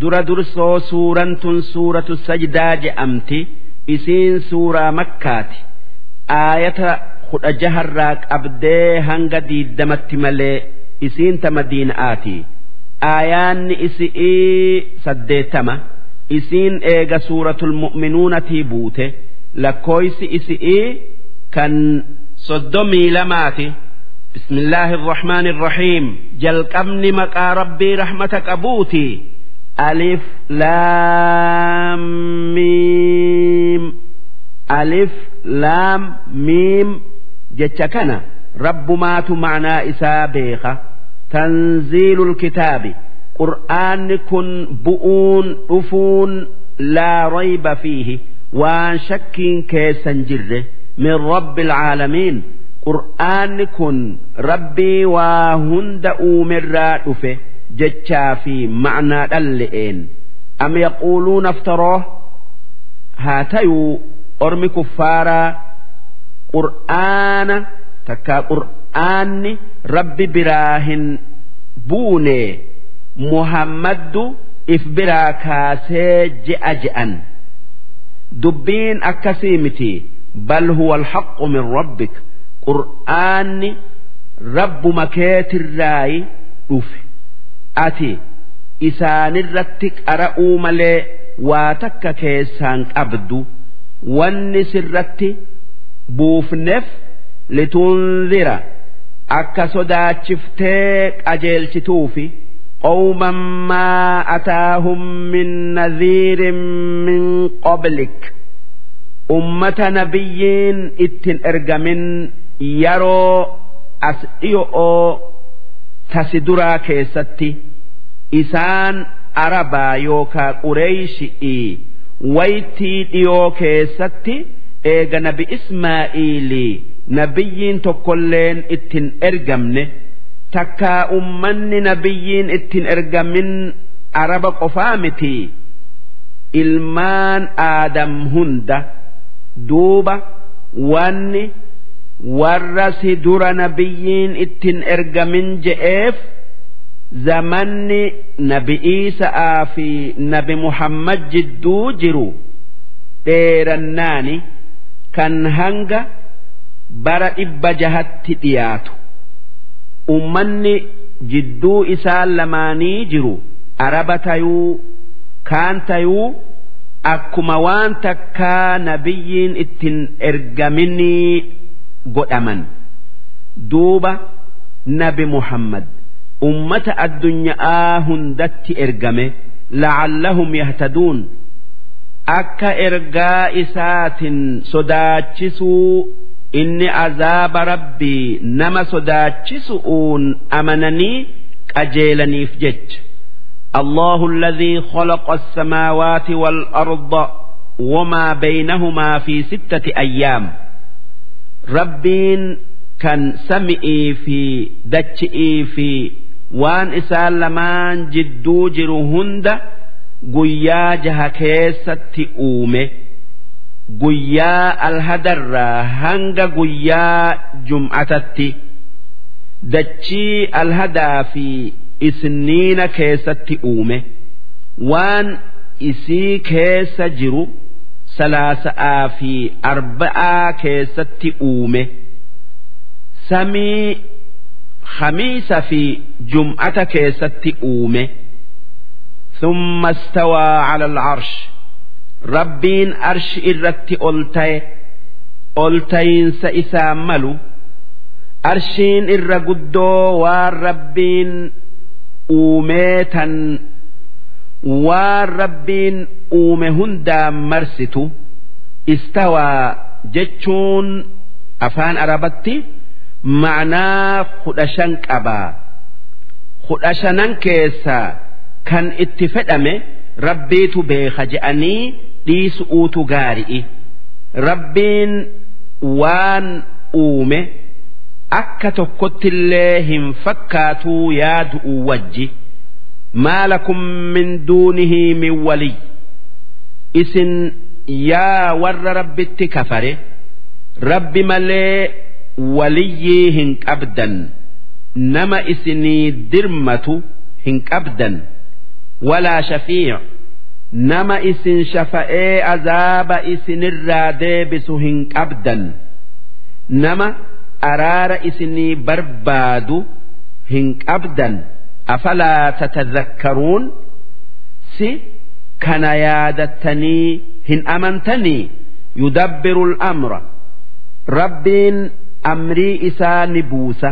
dura dursoo suuraan tun suuratu sajdaa je'amti isiin suuraa makkaati. Aayata kudha jaharraa qabdee hanga diidamatti malee isiin ta madiina'aati aayaanni isi'ii saddeettama isiin eega suuratul mu'minuunatii buute lakkooysi isi'ii kan soddomii lamaati. Bismillaahi irrahmaani irrahiim jalqabni maqaa rabbii rahmata qabuutii. Alif Lam Miim Alif Lam Miim jecha kana rabbumaatu macnaa isaa beeka tanziilul kitaabi qur'aanni kun bu'uun dhufuun laa rayba fiihi waan shakkiin keessan jirre. Min rabbi alcaalamiin qur'aanni kun rabbii waa hunda uumerraa dhufe jechaa fi ma'naa dhalle'een. Am yaquuluuna aftaroo haa tayuu ormi kuffaaraa qur'aana takkaa qur'aanni rabbi biraa hin buune. Muhammaddu if biraa kaasee je'a je'an. Dubbiin akkasii miti. Bal huwa alhaqqu min rabbik. Qur'aanni rabbuma keetirraayi dhufe ati isaanirratti qara'uu malee waa takka keessaan qabdu wanni sirratti buufneef litunzira akka sodaachiftee qajeelchituufi qawman maa ataahum min nadhiirin min qablik ummata nabiyyiin ittin ergamin yeroo as dhiyo'oo tasi duraa keessatti isaan arabaa yookaa qureeyshii waytii dhiyoo keessatti eega nabi ismaa'iilii nabiyyiin tokkolleen ittin ergamne. Takkaa ummanni nabiyyiin ittin ergamin araba qofaa miti. Ilmaan aadam hunda duuba wanni warra si dura nabiyyiin ittin ergamin je'eef zamanni nabi Iisa'aa fi nabi Muhammad jidduu jiru. Dheerannaani kan hanga bara dhibba jahatti dhiyaatu. Ummanni jidduu isaan lamaanii jiru. Araba tayuu kaan tayuu akkuma waan takkaa nabiyyiin ittin ergaminii godhaman. Duuba nabi muhammad ummata addunyaa hundatti ergame la'allahum yahtaduun akka ergaa isaatin sodaachisuu inni azaaba rabbii nama sodaachisu'uun amananii qajeelaniif jecha الله الذي خلق السماوات والأرض وما بينهما في ستة أيام rabbiin kan sami'ii fi dachi'ii fi waan isaan lamaan jidduu jiru hunda guyyaa jaha keessatti uume. Guyyaa alhadarraa hanga guyyaa jum'atatti. Dachii alhadaa fi isniina keessatti uume. Waan isii keessa jiru salaasa'aa fi arba'aa keessatti uume. Samii khamiisa fi jum'ata keessatti uume ثم استوى على العرش ربين أرش إرتي ألتي ألتين سإسا ملو أرشين إر قدو والربين أوميتا waan rabbiin uume hundaan marsitu istawaa jechuun ma'anaa kudha shan qabaa kudha shanan keessaa kan itti fedhame rabbiitu beeka je'anii dhiisu'uutu gaari'i. Rabbiin waan uume akka tokkottillee hin fakkaatuu yaadu'u wajji. Maalakum min duunihi min waliy isin yaa warra rabbitti kafare rabbi malee waliyyii hin qabdan. Nama isinii dirmatu hin qabdan. Walaa shafiic nama isin shafa'ee azaaba isinirraa deebisu hin qabdan. Nama araara isinii barbaadu hin qabdan. Afalaa tatazakkaruun? Si kana yaadattanii hin amantanii? Yudabbiru al'amra rabbiin amrii isaa ni buusa.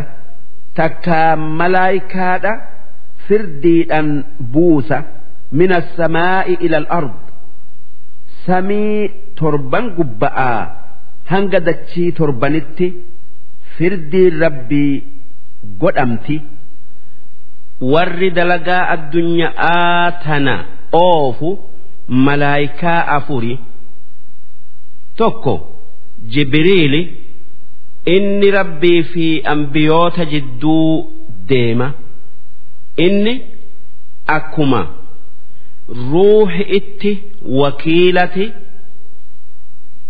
Takkaa malaayikaadha firdiidhan buusa. Min assamaa'i ila al-ard samii torban gubba'aa hanga dachii torbanitti firdiin rabbii godhamti. Warri dalagaa addunyaa tana oofu malaayikaa afuri. Tokko jibriili inni rabbii fi ambiyoota jidduu deema. Inni akkuma ruuhi itti wakiilati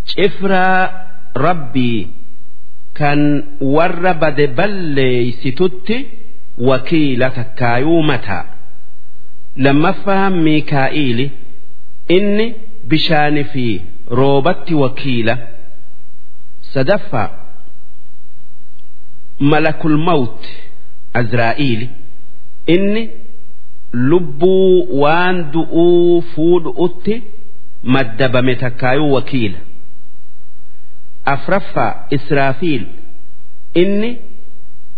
cifraa rabbii kan warra bade balleeysitutti wakiila takkaayuu mataa. Lammaffaa miikaa'iili inni bishaani fi roobatti wakiila. Sadaffaa malakul mawt azraa'iili inni lubbuu waan du'uu fuudhu'utti maddabame takkaayuu wakiila. Afraffaa israafiil. Inni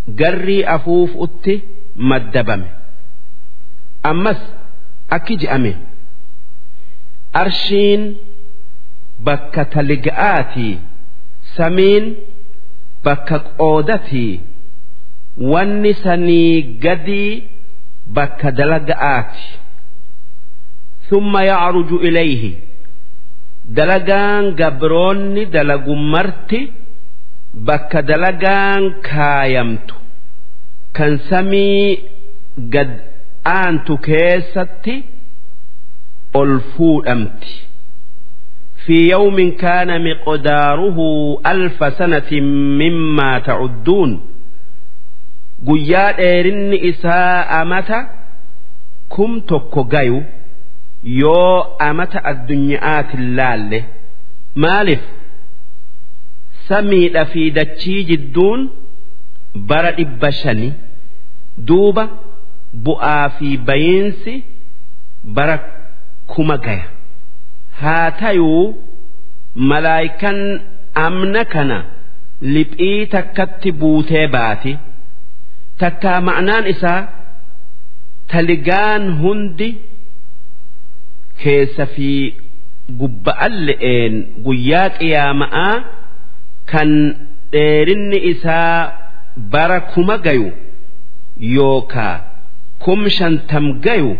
garrii afuufutti maddabame. Ammas akki je'ame. Arshiin bakka taliga'aatii samiin bakka qoodatii wanni sanii gadii bakka dalaga'aati thumma yacruju ilayhi. Dalagaan gabroonni dalagu marti bakka dalagaan kaayamtu. Kan samii gad aantu keessatti ol fuudhamti في يوم كان مقداره ألف سنة مما تعدون guyyaa dheerinni isaa amata kum tokko gayu yoo amata addunyaatin laalle maaliif samiidha fi dachii jidduun bara dhibba shani duuba bu'aa fi bayiinsi bara kuma gaya Haa tayuu malaayikan amna kana liphii takkatti buutee baati. Takkaa ma'naan isaa taligaan hundi keessa fi gubba'an le'een guyyaa qiyaama'aa kan dheerinni isaa bara kuma gayu yookaa kum shantam gayu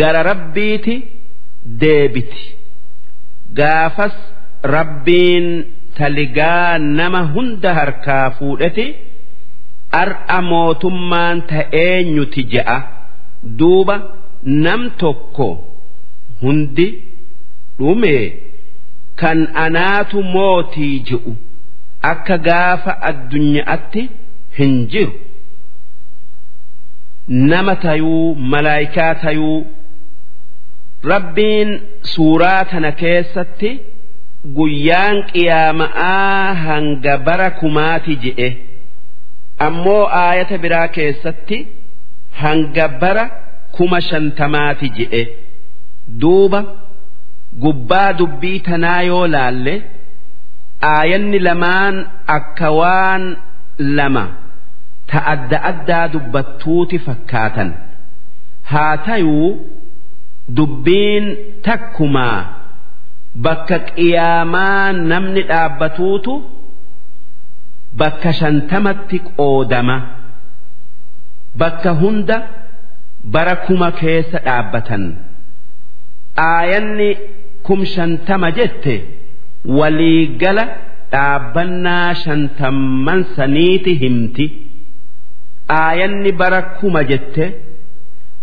gara rabbiiti deebiti. Gaafas rabbiin taligaa nama hunda harkaa fuudheti ar'a mootummaan ta'eenyuti je'a duuba nam tokko hundi dhume kan anaatu mootii je'u akka gaafa addunyaatti hin jiru. Nama tayuu malaayikaa tayuu rabbiin suuraa tana keessatti guyyaan qiyaama'aa hanga bara kumaati je'e. Ammoo aayata biraa keessatti hanga bara kuma shantamaati je'e. Duuba gubbaa dubbii tanaa yoo laalle aayanni lamaan akka waan lama ta adda addaa dubbattuuti fakkaatan. Haa tayuu dubbiin takkumaa bakka qiyaamaa namni dhaabbatuutu bakka shantamatti qoodama bakka hunda bara kuma keessa dhaabbatan. Aayanni kum shantama jette waliigala dhaabbannaa shantamman saniiti himti. Aayanni bara kuma jette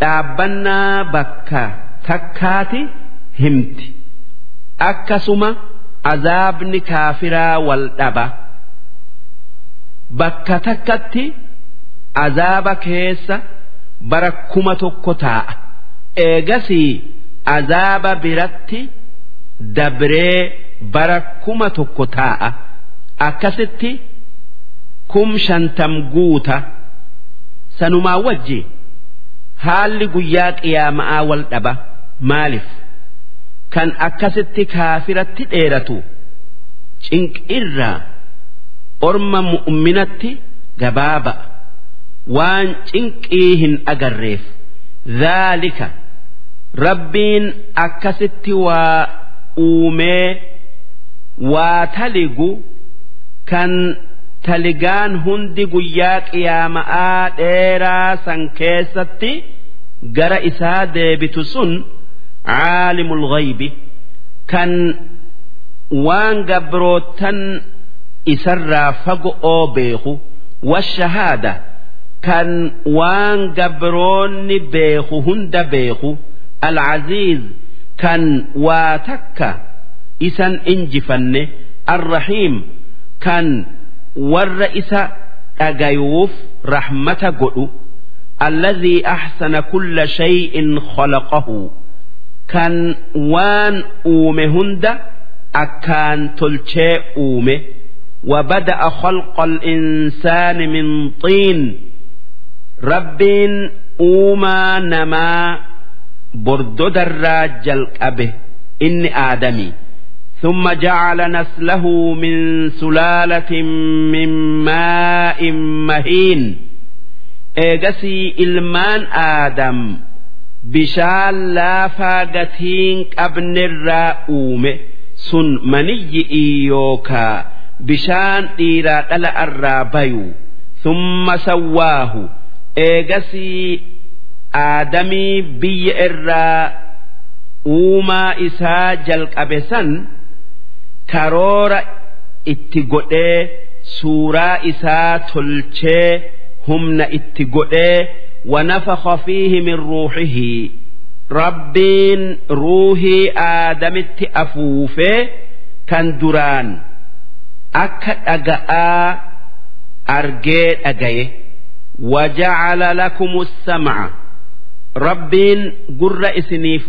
dhaabbannaa bakka takkaati himti. Akkasuma azaabni kaafiraa wal dhaba. Bakka takkatti azaaba keessa bara kuma tokko taa'a. Eegasii azaaba biratti dabree bara kuma tokko taa'a. Akkasitti kum shantam guuta. Sanumaa wajji haalli guyyaa qiyaama'aa wal dhaba maaliif kan akkasitti kaafiratti dheeratu cinqirraa orma mu'minatti gabaaba waan cinqii hin agarreef. Dhaalika rabbiin akkasitti waa uumee waa taligu kan taligaan hundi guyyaa qiyaama'aa dheeraa san keessatti gara isaa deebitu sun caalimul ghaybi kan waan gabrootan isarraa fago'oo beeku washahaada kan waan gabroonni beeku hunda beeku alcaziiz kan waa takka isan injifanne arrahiim kan warra isa dhagayuuf rahmata godhu alladhii axsana kulla shay'in khalaqahu kan waan uume hunda akkaan tolchee uume وبدأ خلق الإنسان من طين ربين أوما نما بردد الراجل أبه إني آدمي ثم جعل نسله من سلالة من ماء مهين إيجسي إلمان آدم bishaan laafaa gatiin qabnerraa uume sun maniyyi'i yookaa bishaan dhiiraa dhala arraa bayu. Thumma sawwaahu. Eegasii aadamii biyya irraa uumaa isaa jalqabe san karoora itti godhee suuraa isaa tolchee humna itti godhee ونفخ فيه من روحه ربين روحي آدمت أفوفه كان دران أكد أجاء أرجيت أجايه وجعل لكم السمع ربين قر إسنيف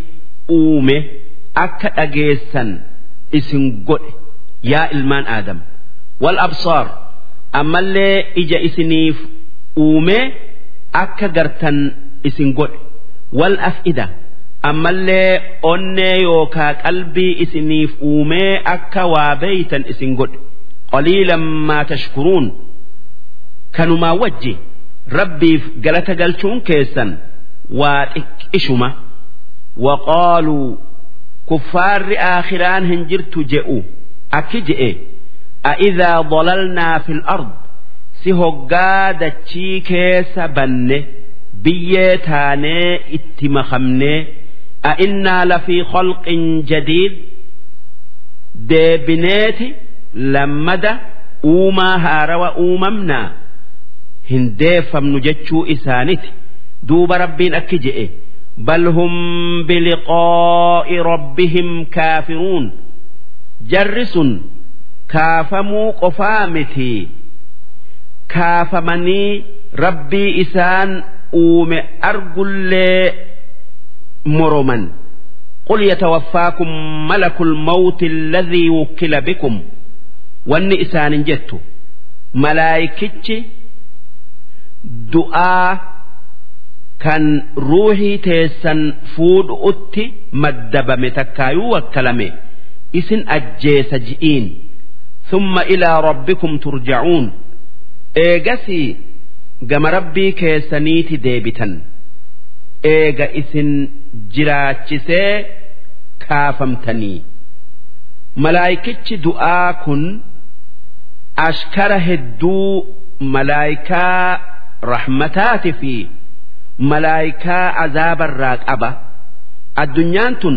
uume akka dhageessan isin godhe yaa ilmaan aadam wal absaar ammallee ija isiniif uume akka gartan isin godhe wal af'ida ammallee onnee yookaa qalbii isiniif uumee akka waa beeytan isin godhe qaliilan maa tashkuruun kanumaa wajji rabbiif galata galchuun keessan waa xiqqishuma وقالوا كفار آخران هنجرت جئوا أكجئ أإذا ضللنا في الأرض si hoggaa dachii keessa banne biyyee taanee itti makamnee a'innaa lafii kholqin jadiid deebineeti lammada uumaa haarawa uumamnaa hin deeffamnu jechuu isaaniti. Duuba rabbiin akki je'e. Bal hum biliqaa'i rabbihim kaafiruun. Jarri sun kaafamuu qofaa كافمني ربي إسان أوم أرجل مرما قل يتوفاكم ملك الموت الذي وكل بكم واني إسان جدت ملائكتي دعاء kan ruuhii teessan fuudhuutti maddabame takkaayuu wakkalame isin ajjeesa ji'iin thumma ilaa rabbikum turja'uun eegasii gama rabbii keessaniiti deebitan. Eega isin jiraachisee kaafamtanii. Malaayikichi du'aa kun ashkara hedduu malaayikaa rahmataati fi malaayikaa azaabarraa qaba. Addunyaan tun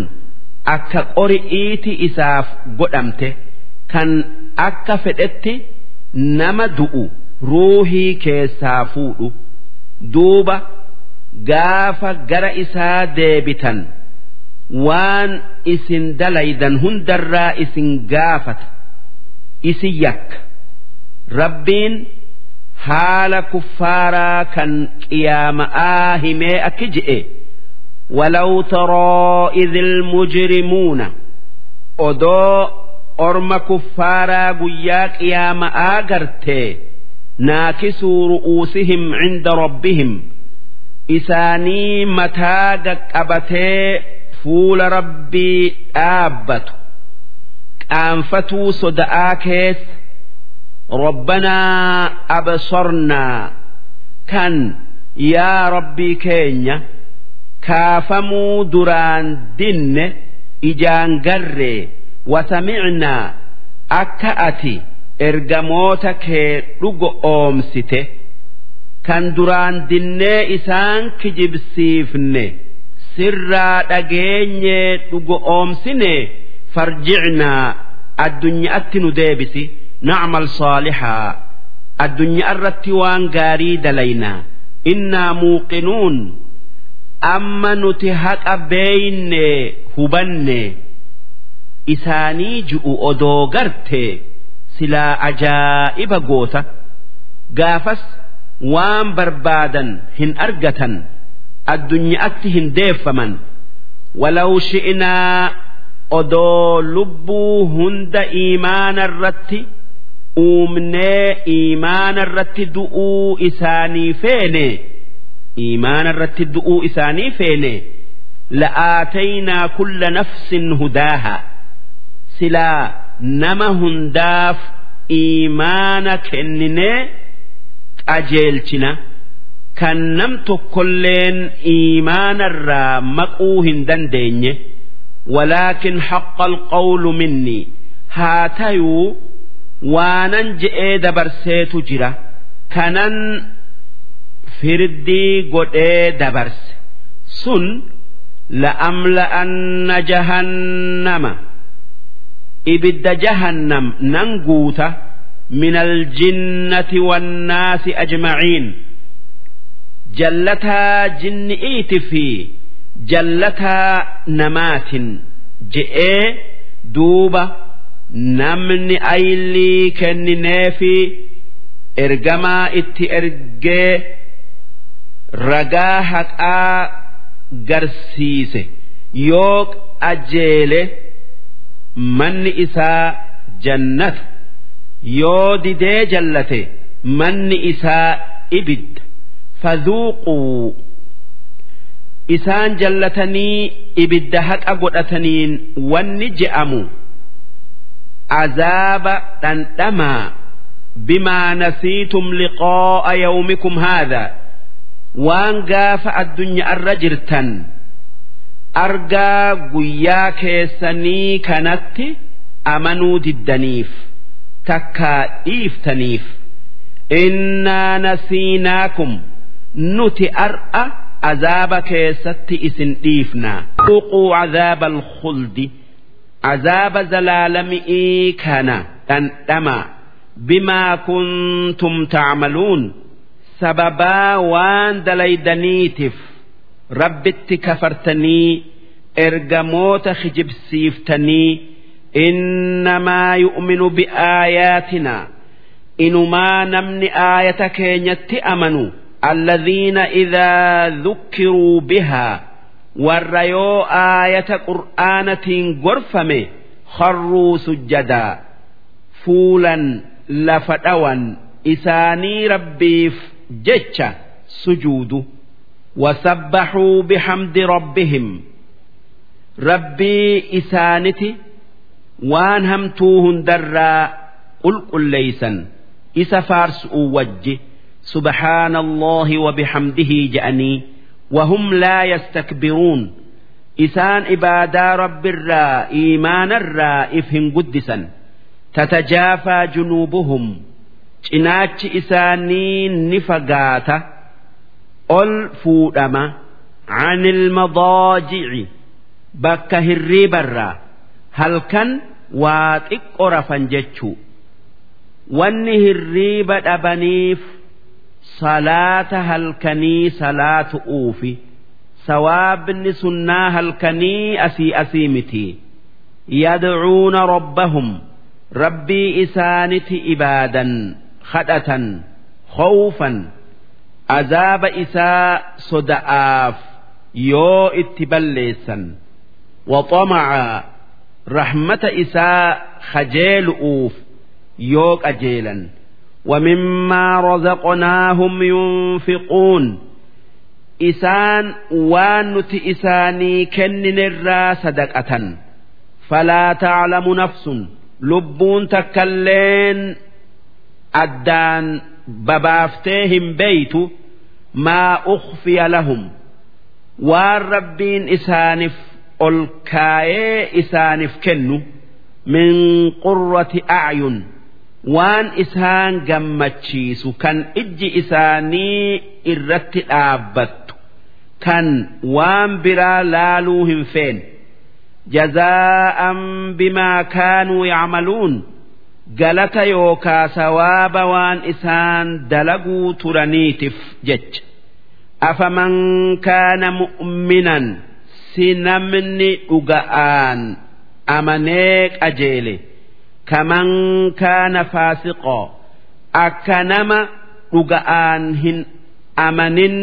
akka qori'iiti isaaf godhamte kan akka fedhetti nama du'u ruuhii keessaa fuudhu duuba gaafa gara isaa deebitan waan isin dalaydan hundarraa isin gaafata isin yakka rabbiin haala kuffaaraa kan qiyaama'aa himee akki je'e ولو ترى إذ المجرمون odoo orma kuffaaraa guyyaa qiyaama'aa gartee naakisuu ru'uusihim cinda rabbihim isaanii mataa qabatee fuula rabbii dhaabbatu qaanfatuu soda'aa keessa rabbanaa absornaa kan yaa rabbii keenya kaafamuu duraan dinne ijaan garree wasamicnaa akka ergamoota kee dhugo oomsite kan duraan dinnee isaan kijibsiifne sirraa dhageenyee dhugo oomsine farjicnaa addunyaatti nu deebisi nacmal saalixaa addunyaa irratti waan gaarii dalaynaa innaa muuqinuun amma nuti haqa beeyne hubanne isaanii ju'u odoo gartee silaa ajaa'iba goota gaafas waan barbaadan hin argatan addunyaatti hin deeffaman walaw shi'naa odoo lubbuu hunda iimaana irratti uumnee iimaana irratti du'uu isaanii feene iimaana irratti du'uu isaanii feene. La'aataynaa kulla nafsin hudaaha silaa nama hundaaf iimaana kenninee qajeelchina. Kan nam tokkolleen iimaanarraa maquu hin dandeenye. Walaakin haqqa alqawlu minni. Haa tayuu waanan je'ee dabarseetu jira. Kanan firdii godhee dabarse. Sun la'amla'anna jahannama ibidda jahannam nan guuta min aljinnati wannaasi ajmaciin jallataa jinni'iiti fi jallataa namaatin je'ee duuba namni aylii kennineefi ergamaa itti ergee ragaa haqaa garsiise. Yoo ajeele manni isaa jannatu yoo didee jallate manni isaa ibidda. Fazuuquu isaan jallatanii ibidda haqa godhataniin wanni je'amu. Azaaba dhandhamaa bimaa nasiitum liqaa'a yawmikum haadha. Waan gaafa addunyaa irra jirtan. Argaa guyyaa keessanii kanatti amanuu diddaniif takkaa dhiiftaniif innaa nasiinaakum nuti ar'a azaaba keessatti isin dhiifnaa uquu azaaba alkhuldi azaaba zalaalami'ii kana dhandhama. Bimaa kuntum tacmaluun sababaa waan dalaydaniitiif rabbitti kafartanii ergamoota hijibsiiftanii innamaa yu'minu bi'aayaatinaa inumaa namni aayata keenyatti amanu alladhiina idaa dhukkiruu bihaa warra yoo aayata qur'aanatiin gorfame harruu sujjadaa fuulan lafa dhawan isaanii rabbiif jecha sujuudu. وسبحوا بحمد ربهم ربي إسانتي waan hamtuu hundarraa qulqulleeysan isa faarsuu wajji subhaana allahi wabixamdihi je'anii wahum laa yastakbiruun isaan ibaadaa rabbirraa iimaanarraa if hin guddisan tatajaafaa junuubuhum cinaachi isaanii ni fagaata ol fuudhama anil madaaji'i bakka hirriibarraa halkan waa xiqqo rafan jechuu. Wanni hirriiba dhabaniif salaata halkanii salaatu uufi sawaabni sunnaa halkanii asii asii miti. Yadcuuna rabbahum rabbii isaaniti ibaadan kadhatan khawfan عذاب إساء صدآف يو اتبليسا وطمعا رحمة إساء خجيل أوف يوك أجيلا ومما رزقناهم ينفقون إسان وانت إساني كنن الرا صدقة فلا تعلم نفس لبون تكلين أدان babaaftee hin beeytu maa ukhfiya lahum waan rabbiin isaaniif ol kaayee isaaniif kennu min qurrati acyun waan isaan gammachiisu kan ijji isaanii irratti dhaabbattu kan waan biraa laaluu hin feene jazaa'an bimaa kaanuu yacmaluun galata yookaa sawaaba waan isaan dalaguu turaniitif jecha. Afaman kaana mu'minan si namni dhuga'aan amanee qajeele. Kaman kaana faasiqoo akka nama dhuga'aan hin amanin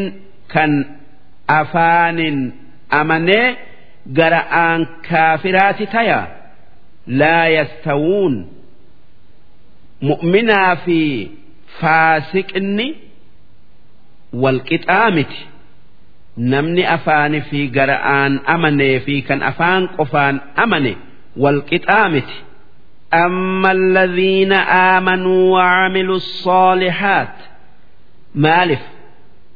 kan afaanin amanee gara'aan kaafiraati taya? Laa yastawuun mu'minaa fi faasiqni walqixaa miti namni afaani fi gara'aan amanee fi kan afaan qofaan amane walqixaa miti أما الذين آمنوا وعملوا الصالحات مالف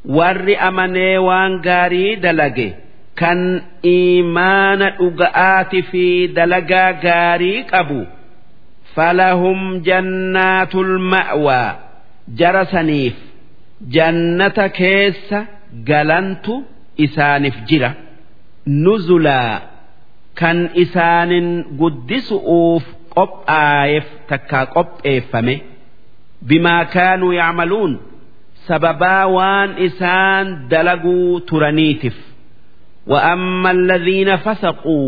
ور أمني وان غاري دلقي كان إيمان أقآت في دلقا غاري قبو falahum jannaatul ma'waa jara saniif jannata keessa galantu isaaniif jira nuzulaa kan isaanin guddisu'uuf qophaayeef takkaa qopheeffame bimaa kaanuu yacmaluun sababaa waan isaan dalaguu turaniitif wa amma alladhiina fasaquu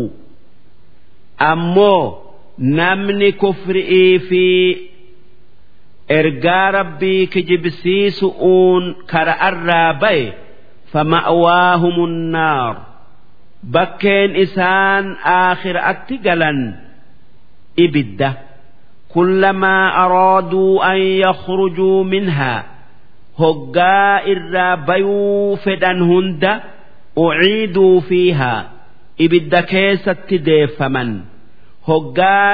ammoo كفرئي في إرجاء ربي كجبسي سؤون كرأر بي فمأواهم النار بكين إسان آخر أتقلا إبدة كلما أرادوا أن يخرجوا منها هقا إرا بيو فدن هند أعيدوا فيها إبدة كيسة hoggaa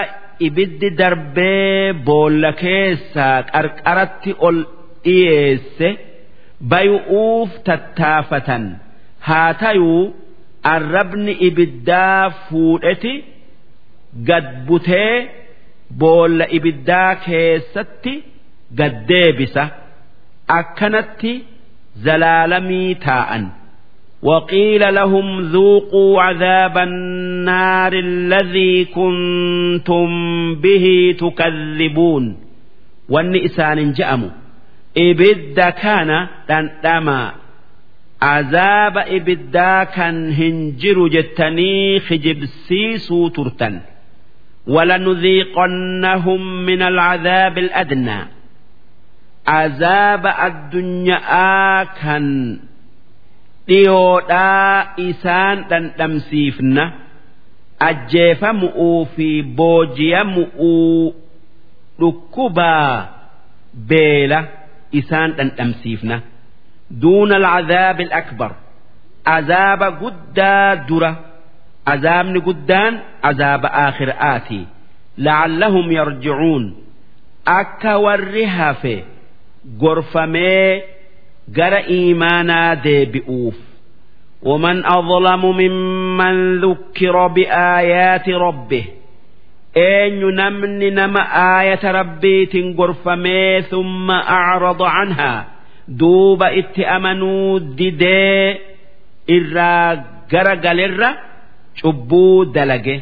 ibiddi darbee boolla keessaa qarqaratti ol dhiyeesse bay'uuf tattaafatan haa tayuu arrabni ibiddaa fuudheti gad butee boolla ibiddaa keessatti gad deebisa akkanatti zalaalamii taa'an. وقيل لهم ذوقوا عذاب النار الذي كنتم به تكذبون والنئسان جأموا إبد كان تنتما عذاب إبدا كان هنجر جتني خجبسي سوترتن ولنذيقنهم من العذاب الأدنى عذاب الدنيا كان dhiyoodhaa isaan dhandhamsiifna ajjeefamu'uu fi booji'amu'uu dhukkubaa beela isaan dhandhamsiifna. Duuna alcadaabi alakbar azaaba guddaa dura. Azaabni guddaan azaaba aakhira'aati lacallahum yarjicuun akka warri hafe gorfamee gara iimaanaa deebi'uuf ومن أظلم ممن ذكر بآيات ربه أين نمن نم آية ربي تنقرفمي ثم أعرض عنها دوب اتأمنوا ددي إرا قرقل إرا شبو دلقه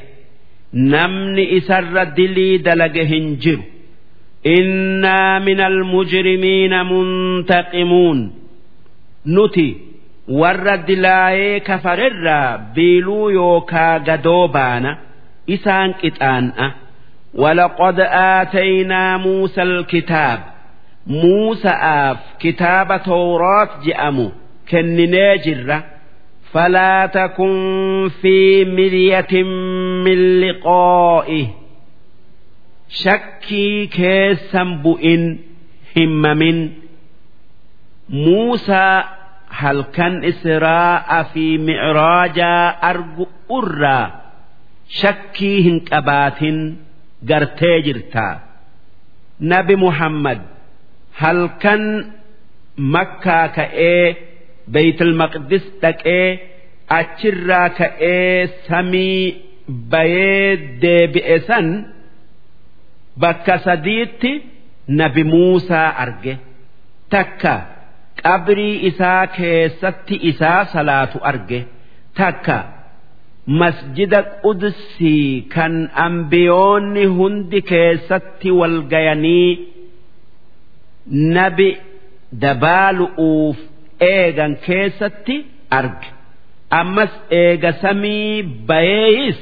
نمن إسر دلي دلقه هنجر إنا من المجرمين منتقمون نتي warra dilaayee kafarerraa biiluu yookaa gadoo baana isaan qixaan'a ولقد آتينا موسى الكتاب muusa'aaf kitaaba tawraat je'amu kenninee jirra falaa takun fi miryatin min liqaa'ihi shakkii keessan bu'in himmamin muusaa halkan israa'a fi micraajaa argu irraa shakkii hin qabaatin gartee jirtaa nabi muhammad halkan makkaa ka'ee beeytul maqdis dhaqee achirraa ka'ee samii bayee deebi'e san bakka sadiitti nabi muusaa arge. Takka qabrii isaa keessatti isaa salaatu arge. Takka masjida qudsii kan ambiyoonni hundi keessatti wal gayanii nabi dabaalu'uuf eegan keessatti arge. Ammas eega samii bayeeyis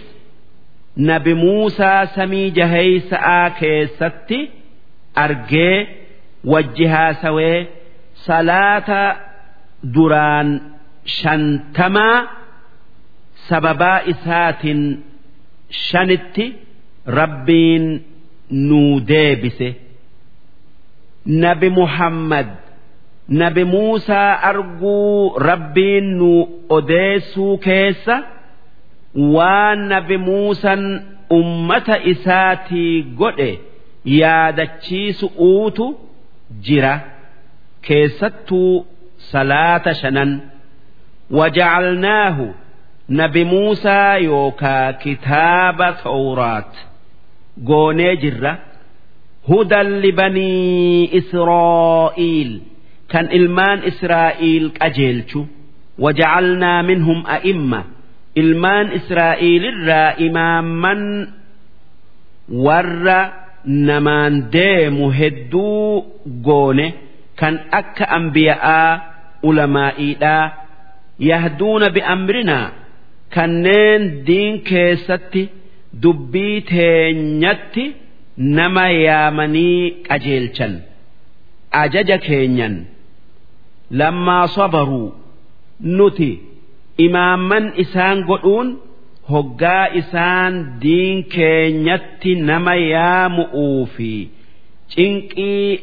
nabi muusaa samii jaheeysa'aa keessatti argee wajji haasawee salaata duraan shantamaa sababaa isaatiin shanitti rabbiin nuu deebise. Nabi muhammad nabi muusaa arguu rabbiin nuu odeessuu keessa waan nabi muusan ummata isaatii godhe yaadachiisu uutu jira. Keessattuu salaata shanan. Wajacalnaahu nabi muusaa yookaa kitaaba tawraat goonee jirra. Hudan libanii israa'iil kan ilmaan israa'iil qajeelchu. Wajacalnaa minhum a'imma ilmaan israa'iilirraa imaamman warra namaan deemu hedduu goone kan akka ambiya'aa ulamaa'iidhaa yahduuna bi'amrinaa kanneen diin keessatti dubbii teenyatti nama yaamanii qajeelchan. Ajaja keenyan. Lammaa sabaruu. Nuti imaamman isaan godhuun hoggaa isaan diin keenyatti nama yaamu'uu fi cinqii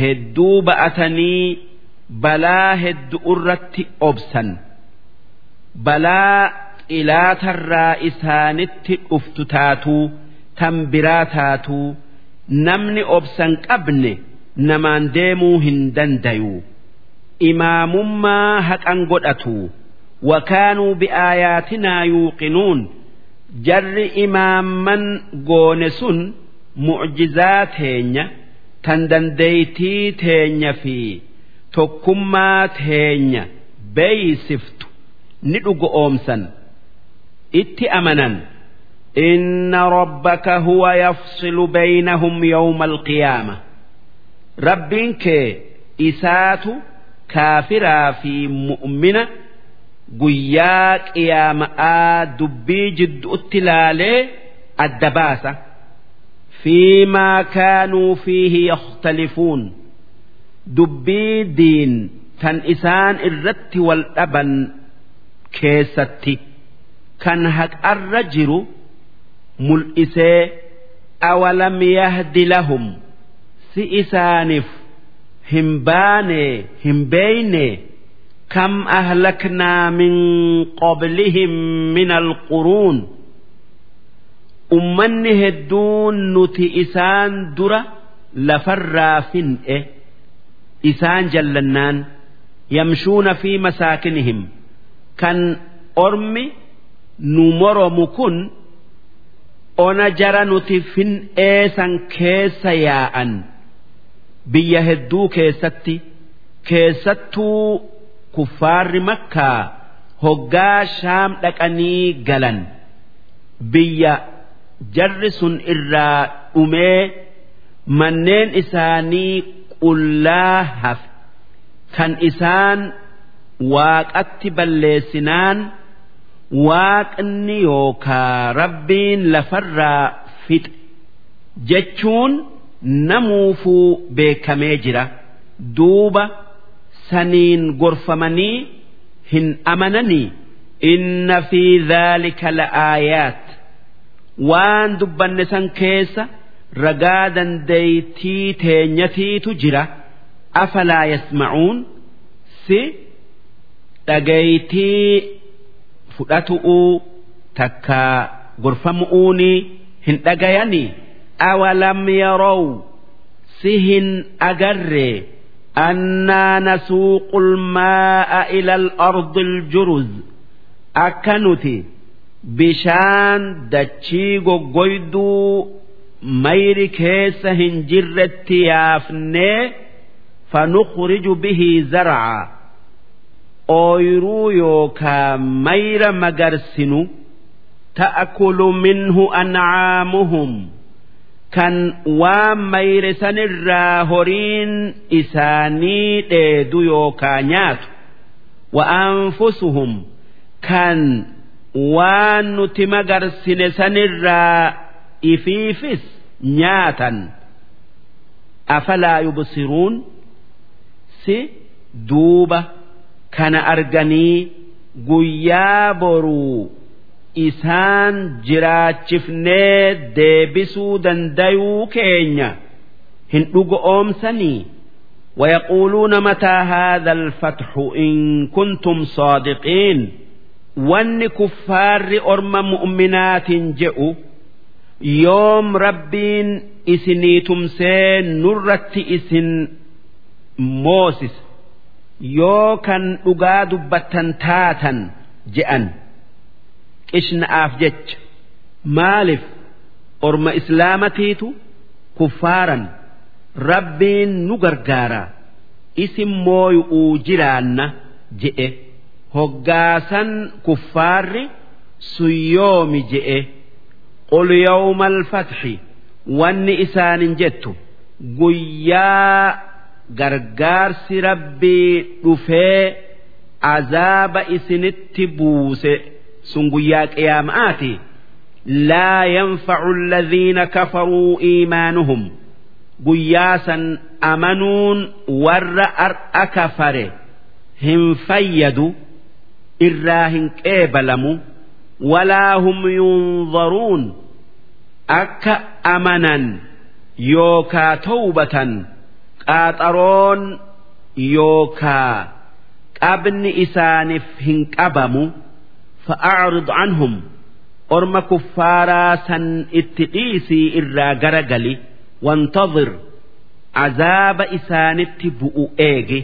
hedduu ba'atanii balaa hedduu irratti obsan. Balaa xilaatarraa isaanitti dhuftu taatuu tan biraa taatuu namni obsan qabne namaan deemuu hin dandayu imaamummaa haqan godhatu wakaanuu biaayaatinaa yuuqinuun jarri imaamman goone sun mucjizaa teenya tan dandeeytii teenya fi tokkummaa teenya beeysiftu ni dhugo oomsan itti amanan inna rabbaka huwa yafsilu baynahum yawma alqiyaama rabbiin kee isaatu kaafiraa fi mu'mina guyyaa qiyaama'aa dubbii jidduutti laalee adda baasa fiimaa kaanuu fiihi yakhtalifuun dubbii diin tan isaan irratti wal dhaban keessatti kan haqarra jiru mul'isee awalam yahdi lahum si isaaniif hin baane hin beeyne ahlaknaa min qablihim min alquruun ummanni hedduun nuti isaan dura lafarraa fin'e isaan jallannaan yamshuuna fi masaakinihim kan ormi nu moromu kun ona jara nuti fin'eesan keessa yaa'an biyya hedduu keessatti keessattuu kuffaarri makkaa hoggaa shaam dhaqanii galan. Biyya jarri sun irraa dhumee manneen isaanii qullaa hafe kan isaan waaqatti balleessinaan waaqni yookaa rabbiin lafarraa fixe jechuun namuufuu beekamee jira. Duuba saniin gorfamanii hin amananii. Inna fi dhaalika la'aayaat waan dubbanne san keessa ragaa dandeeytii teenyatiitu jira. Afalaa yasmacuun si dhageeytii fudhatu'uu takka gorfamu'uuni hin dhagayanii. Awalam yarow si hin agarree nasuuqu lmaa'a ila al-ardi al-juruz akka nuti bishaan dachii goggoyduu mayri keessa hin jirretti yaafnee fanukhriju bihi zarca ooyruu yookaa mayra magarsinu ta'kulu minhu ancaamuhum kan waan mayre sanirraa horiin isaanii dheedu yookaa nyaatu. Wa anfusuhum kan waan nuti magarsine sanirraa ifiifis nyaatan. Afalaa yubsiruun si duuba kana arganii guyyaa boruu isaan jiraachifnee deebisuu dandayuu keenya hin dhugoomsanii ويقولون متى هذا الفتح إن كنتم صادقين وان كفار أرم مؤمنات جئوا يوم ربين إسني تمسين نرت إسن موسس يوكا أقاد بتنتاتا جئا qishna'aaf jecha. Maaliif orma islaamatiitu kuffaaran? Rabbiin nu gargaara. Isin mooyu'uu jiraanna je'e. Hoggaasan kuffaarri suyyoomi je'e. Qul yawma alfatxi wanni isaanin jettu. Guyyaa gargaarsi rabbii dhufee azaaba isinitti buuse sun guyyaa qiyaama'aati laa yanfacu alladhiina kafaruu iimaanuhum. Guyyaa san amanuun warra ar'a kafare hin fayyadu irraa hin qeebalamu walaa hum yunzaruun. Akka amanan yookaa tawbatan qaaxaroon yookaa qabni isaaniif hin qabamu فأعرض عنهم أرم كفارا سن اتقيسي إرا غرغلي وانتظر عذاب إسان اتبؤ إيجي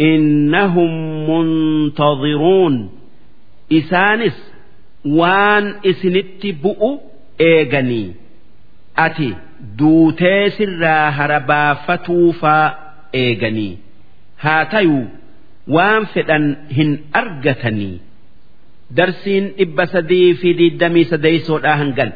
إنهم منتظرون إسانس وان إسن اتبؤ إيجني أتي دوتي سرا هربا فتوفا إيجني هاتيو وان فدن هن أرجتني darsiin dhibba sadii fi digdamii sadeeysoodhaa hangan